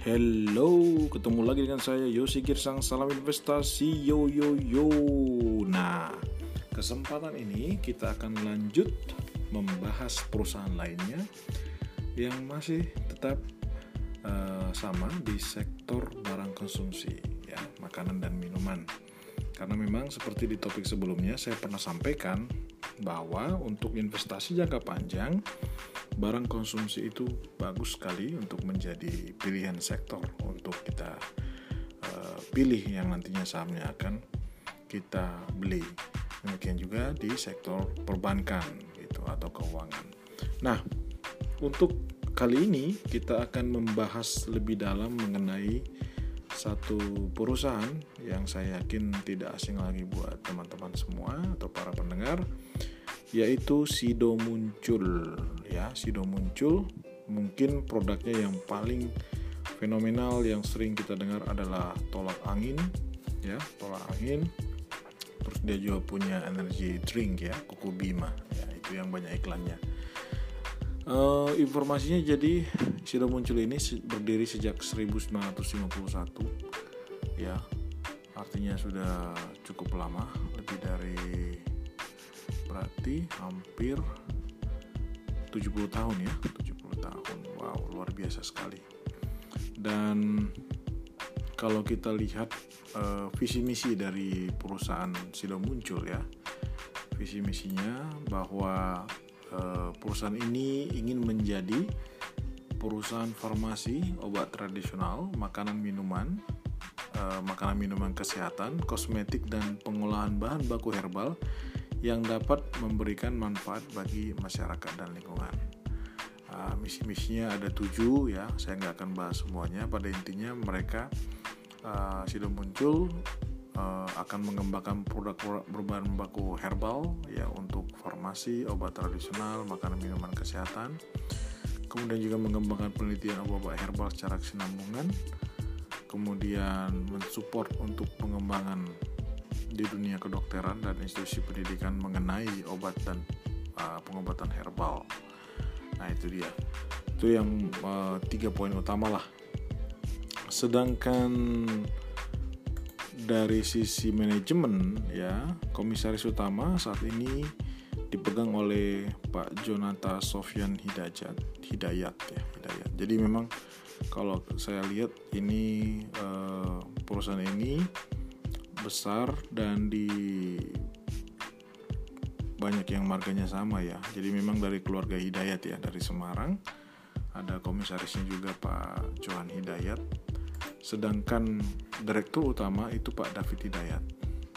Hello, ketemu lagi dengan saya Yosi Girsang Salam Investasi Yo Yo Yo. Nah, kesempatan ini kita akan lanjut membahas perusahaan lainnya yang masih tetap uh, sama di sektor barang konsumsi ya, makanan dan minuman. Karena memang seperti di topik sebelumnya saya pernah sampaikan bahwa untuk investasi jangka panjang barang konsumsi itu bagus sekali untuk menjadi pilihan sektor untuk kita uh, pilih yang nantinya sahamnya akan kita beli. Demikian juga di sektor perbankan gitu atau keuangan. Nah, untuk kali ini kita akan membahas lebih dalam mengenai satu perusahaan yang saya yakin tidak asing lagi buat teman-teman semua atau para pendengar yaitu Sido Muncul. Ya Sido Muncul mungkin produknya yang paling fenomenal yang sering kita dengar adalah tolak angin. Ya tolak angin. Terus dia juga punya energy drink ya Kuku Bima. Ya itu yang banyak iklannya uh, informasinya jadi Sido Muncul ini berdiri sejak 1951 ya artinya sudah cukup lama lebih dari berarti hampir 70 tahun ya 70 tahun. Wow luar biasa sekali. Dan kalau kita lihat uh, visi misi dari perusahaan Sido muncul ya visi misinya bahwa perusahaan ini ingin menjadi perusahaan farmasi obat tradisional makanan minuman uh, makanan minuman kesehatan kosmetik dan pengolahan bahan baku herbal yang dapat memberikan manfaat bagi masyarakat dan lingkungan. Uh, misi-misinya ada tujuh ya, saya nggak akan bahas semuanya. Pada intinya mereka uh, sudah muncul uh, akan mengembangkan produk-produk berbahan baku herbal ya untuk farmasi, obat tradisional, makanan minuman kesehatan. Kemudian juga mengembangkan penelitian obat-obat herbal secara kesinambungan. Kemudian mensupport untuk pengembangan di dunia kedokteran dan institusi pendidikan mengenai obat dan uh, pengobatan herbal. Nah itu dia, itu yang uh, tiga poin utama lah. Sedangkan dari sisi manajemen ya komisaris utama saat ini dipegang oleh Pak Jonata Sofyan Hidayat Hidayat ya Hidayat. Jadi memang kalau saya lihat ini uh, perusahaan ini besar dan di banyak yang marganya sama ya. Jadi memang dari keluarga Hidayat ya dari Semarang. Ada komisarisnya juga Pak Johan Hidayat. Sedangkan direktur utama itu Pak David Hidayat.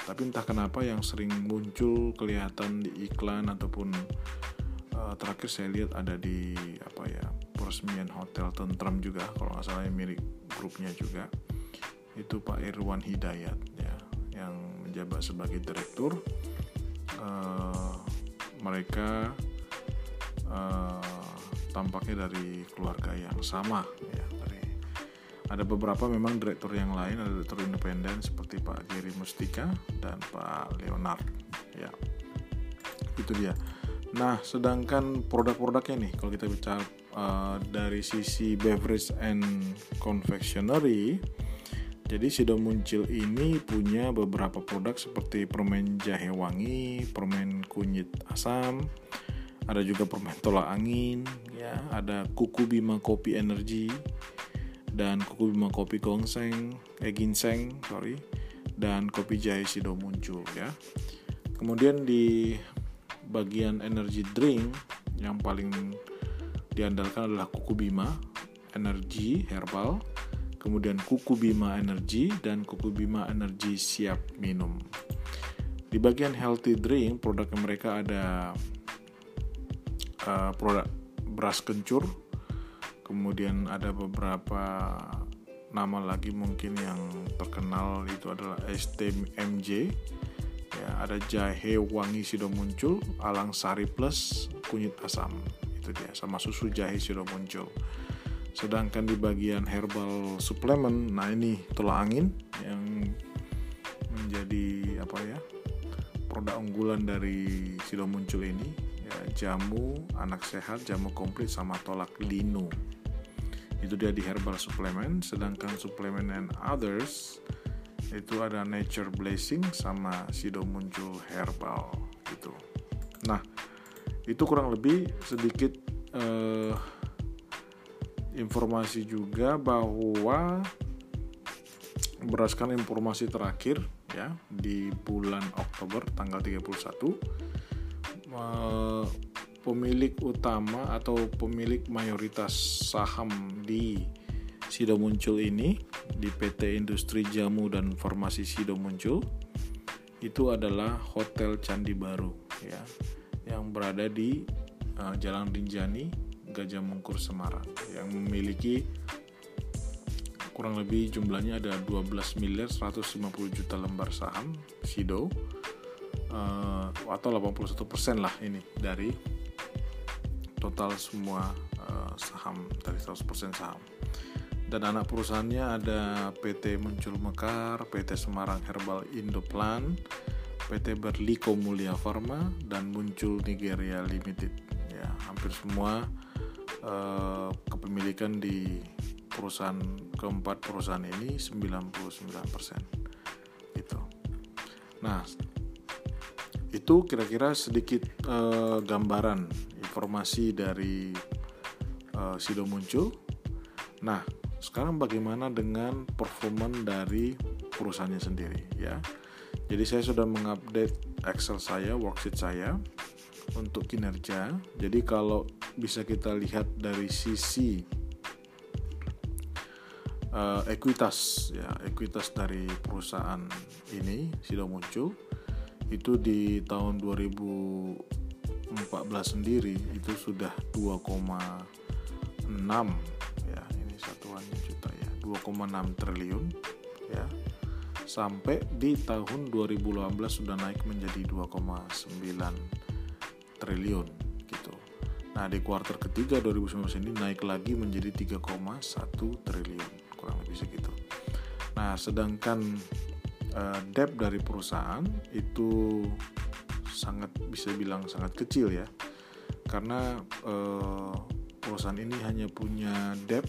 Tapi entah kenapa yang sering muncul kelihatan di iklan ataupun uh, terakhir saya lihat ada di apa ya peresmian hotel Tentram juga kalau nggak salah yang milik grupnya juga itu Pak Irwan Hidayat ya yang menjabat sebagai direktur uh, mereka uh, tampaknya dari keluarga yang sama ada beberapa memang direktur yang lain ada direktur independen seperti Pak Giri Mustika dan Pak Leonard. Ya itu dia. Nah sedangkan produk-produknya nih kalau kita bicara uh, dari sisi beverage and confectionery jadi Sido Muncul ini punya beberapa produk seperti permen jahe wangi, permen kunyit asam, ada juga permen tolak angin, ya, ada kuku bima kopi energi dan kuku bima kopi gongseng, eh ginseng, sorry, dan kopi jahe Sido Muncul ya. Kemudian di bagian energy drink yang paling diandalkan adalah kuku bima, energi herbal, kemudian Kuku Bima Energy dan Kuku Bima Energy siap minum. Di bagian healthy drink, produk mereka ada uh, produk beras kencur, kemudian ada beberapa nama lagi mungkin yang terkenal itu adalah STMJ, ya ada jahe wangi sudah muncul, alang sari plus kunyit asam. Itu dia sama susu jahe sudah muncul sedangkan di bagian herbal suplemen nah ini tulang angin yang menjadi apa ya produk unggulan dari Sido muncul ini. Ya jamu anak sehat jamu komplit sama tolak linu itu dia di herbal supplement sedangkan suplemen and others itu ada nature blessing sama sido muncul herbal gitu. Nah itu kurang lebih sedikit uh, informasi juga bahwa berdasarkan informasi terakhir ya di bulan Oktober tanggal 31 uh, pemilik utama atau pemilik mayoritas saham di Sido Muncul ini di PT Industri Jamu dan Farmasi Sido Muncul itu adalah Hotel Candi Baru ya yang berada di uh, Jalan Rinjani Gajah Mungkur Semarang yang memiliki kurang lebih jumlahnya ada 12 miliar 150 juta lembar saham Sido uh, atau 81 persen lah ini dari total semua uh, saham dari 100% saham dan anak perusahaannya ada PT Muncul Mekar, PT Semarang Herbal Indoplan, PT Berliko Mulia Pharma dan Muncul Nigeria Limited. Ya, hampir semua uh, kepemilikan di perusahaan keempat perusahaan ini 99% gitu. Nah, itu kira-kira sedikit uh, gambaran informasi dari uh, Sido muncul. Nah, sekarang bagaimana dengan performan dari perusahaannya sendiri ya. Jadi saya sudah mengupdate Excel saya, worksheet saya untuk kinerja. Jadi kalau bisa kita lihat dari sisi uh, ekuitas ya, ekuitas dari perusahaan ini Sido muncul itu di tahun 2000 2014 sendiri itu sudah 2,6 ya ini satuannya juta ya 2,6 triliun ya sampai di tahun 2018 sudah naik menjadi 2,9 triliun gitu. Nah di kuartal ketiga 2019 ini naik lagi menjadi 3,1 triliun kurang lebih segitu. Nah sedangkan uh, debt dari perusahaan itu sangat bisa bilang sangat kecil ya. Karena eh, perusahaan ini hanya punya debt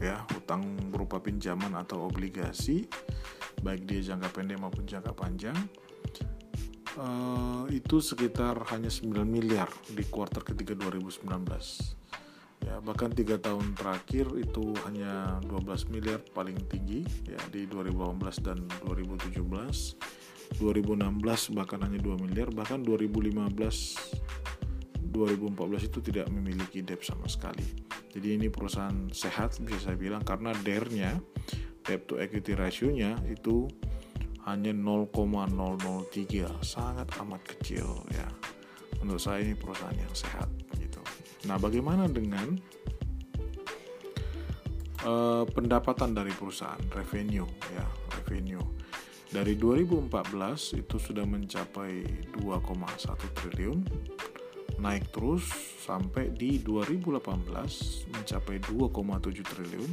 ya hutang berupa pinjaman atau obligasi baik dia jangka pendek maupun jangka panjang. Uh, itu sekitar hanya 9 miliar di kuartal ketiga 2019 ya bahkan tiga tahun terakhir itu hanya 12 miliar paling tinggi ya di 2018 dan 2017 2016 bahkan hanya 2 miliar bahkan 2015 2014 itu tidak memiliki debt sama sekali. Jadi ini perusahaan sehat bisa saya bilang karena DER-nya debt to equity ratio-nya itu hanya 0,003 sangat amat kecil ya. Menurut saya ini perusahaan yang sehat gitu. Nah bagaimana dengan uh, pendapatan dari perusahaan? Revenue ya revenue dari 2014 itu sudah mencapai 2,1 triliun, naik terus sampai di 2018 mencapai 2,7 triliun.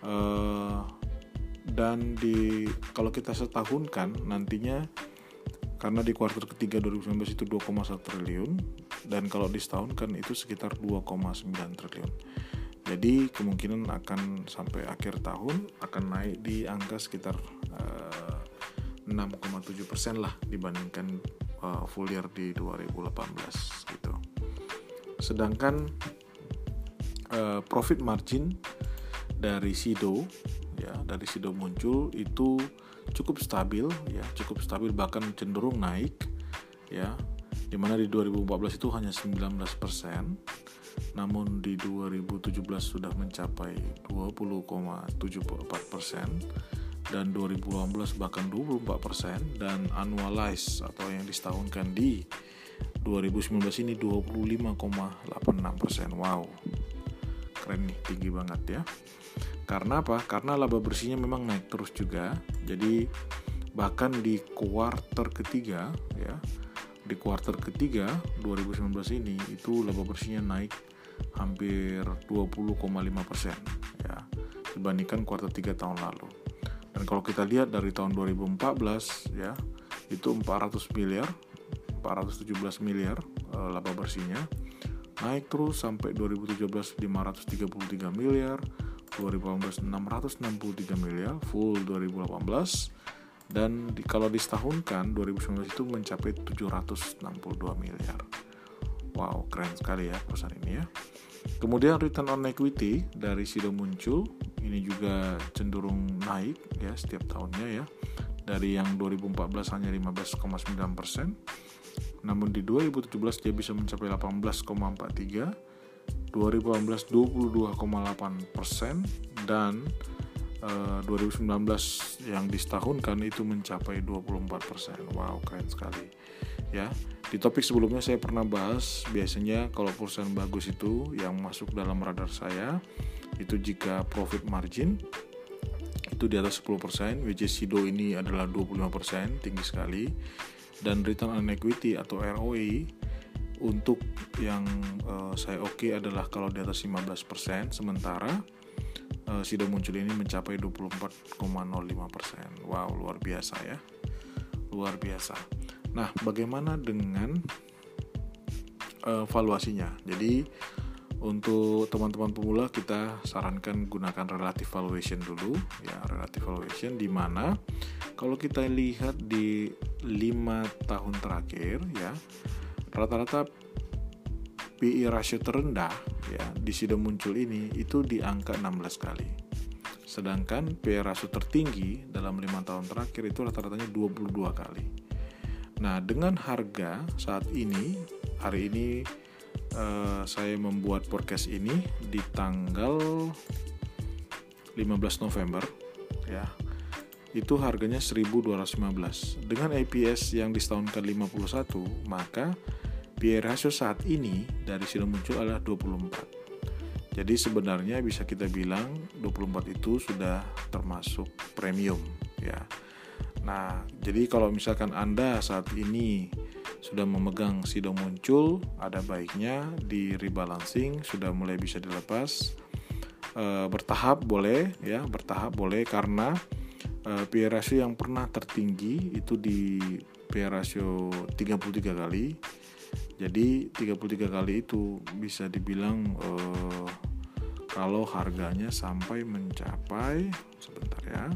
Uh, dan di kalau kita setahunkan nantinya karena di kuartal ketiga 2019 itu 2,1 triliun dan kalau di setahun kan itu sekitar 2,9 triliun. Jadi kemungkinan akan sampai akhir tahun akan naik di angka sekitar 6,7 persen lah dibandingkan uh, full year di 2018 gitu. Sedangkan uh, profit margin dari Sido ya dari Sido muncul itu cukup stabil ya cukup stabil bahkan cenderung naik ya di mana di 2014 itu hanya 19 persen namun di 2017 sudah mencapai 20,74 persen dan 2018 bahkan 24 persen dan annualize atau yang disetahunkan di 2019 ini 25,86 persen. Wow keren nih tinggi banget ya. Karena apa? Karena laba bersihnya memang naik terus juga. Jadi bahkan di kuartal ketiga ya di kuartal ketiga 2019 ini itu laba bersihnya naik hampir 20,5 persen ya dibandingkan kuartal 3 tahun lalu. Dan kalau kita lihat dari tahun 2014 ya itu 400 miliar 417 miliar e, laba bersihnya. Naik terus sampai 2017 533 miliar 2018 663 miliar full 2018 dan di, kalau disetahunkan 2019 itu mencapai 762 miliar. Wow keren sekali ya perusahaan ini ya. Kemudian return on equity dari Sido muncul ini juga cenderung naik ya setiap tahunnya ya dari yang 2014 hanya 15,9 persen namun di 2017 dia bisa mencapai 18,43 2018 22,8 persen dan 2019 eh, yang disetahunkan itu mencapai 24%. Wow, keren sekali. Ya. Di topik sebelumnya saya pernah bahas biasanya kalau perusahaan bagus itu yang masuk dalam radar saya itu jika profit margin itu di atas 10%, which is Sido ini adalah 25%, tinggi sekali. Dan return on equity atau ROE untuk yang uh, saya oke okay adalah kalau di atas 15%, sementara uh, Sido muncul ini mencapai 24,05%. Wow, luar biasa ya. Luar biasa. Nah, bagaimana dengan uh, valuasinya? Jadi untuk teman-teman pemula kita sarankan gunakan relative valuation dulu ya relative valuation di mana kalau kita lihat di 5 tahun terakhir ya rata-rata PE ratio terendah ya di Sido muncul ini itu di angka 16 kali. Sedangkan PE ratio tertinggi dalam lima tahun terakhir itu rata-ratanya 22 kali. Nah, dengan harga saat ini hari ini uh, saya membuat podcast ini di tanggal 15 November ya. Itu harganya 1215. Dengan APS yang disetahunkan 51, maka biaya rasio saat ini dari sini muncul adalah 24. Jadi sebenarnya bisa kita bilang 24 itu sudah termasuk premium ya. Nah, jadi kalau misalkan Anda saat ini sudah memegang sido muncul, ada baiknya di rebalancing sudah mulai bisa dilepas. E, bertahap boleh ya, bertahap boleh karena e, PE rasio yang pernah tertinggi itu di PE rasio 33 kali jadi 33 kali itu bisa dibilang uh, kalau harganya sampai mencapai sebentar ya.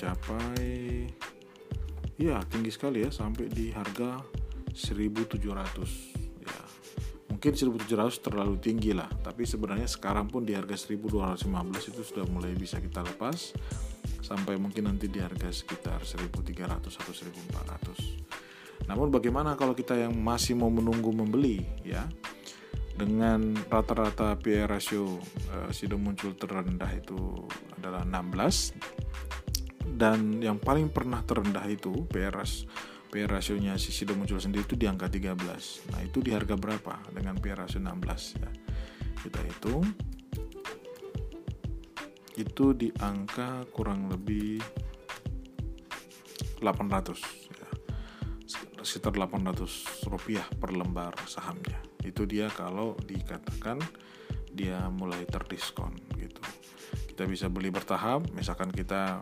Mencapai ya tinggi sekali ya sampai di harga 1700 ya. Mungkin 1700 terlalu tinggi lah, tapi sebenarnya sekarang pun di harga 1215 itu sudah mulai bisa kita lepas sampai mungkin nanti di harga sekitar 1300 atau 1400 namun bagaimana kalau kita yang masih mau menunggu membeli ya dengan rata-rata PE rasio uh, Sido muncul terendah itu adalah 16 dan yang paling pernah terendah itu ras PE rasionya si Sido muncul sendiri itu di angka 13 nah itu di harga berapa dengan PE rasio 16 ya? Kita hitung. Itu di angka kurang lebih 800 ya. sekitar 800 rupiah per lembar sahamnya. Itu dia kalau dikatakan dia mulai terdiskon gitu. Kita bisa beli bertahap misalkan kita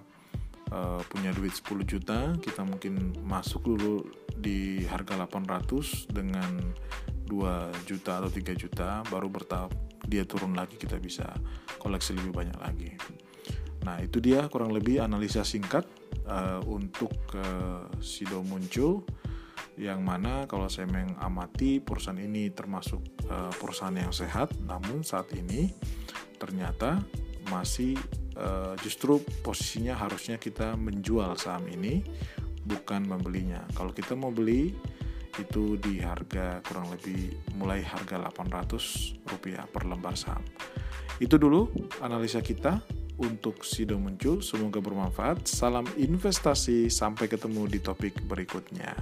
uh, punya duit 10 juta kita mungkin masuk dulu di harga 800 dengan 2 juta atau 3 juta baru bertahap dia turun lagi kita bisa koleksi lebih banyak lagi. Nah itu dia kurang lebih analisa singkat uh, untuk uh, Sido muncul yang mana kalau saya mengamati perusahaan ini termasuk uh, perusahaan yang sehat namun saat ini ternyata masih uh, justru posisinya harusnya kita menjual saham ini bukan membelinya kalau kita mau beli itu di harga kurang lebih mulai harga 800 rupiah per lembar saham. Itu dulu analisa kita untuk Sido muncul. Semoga bermanfaat. Salam investasi. Sampai ketemu di topik berikutnya.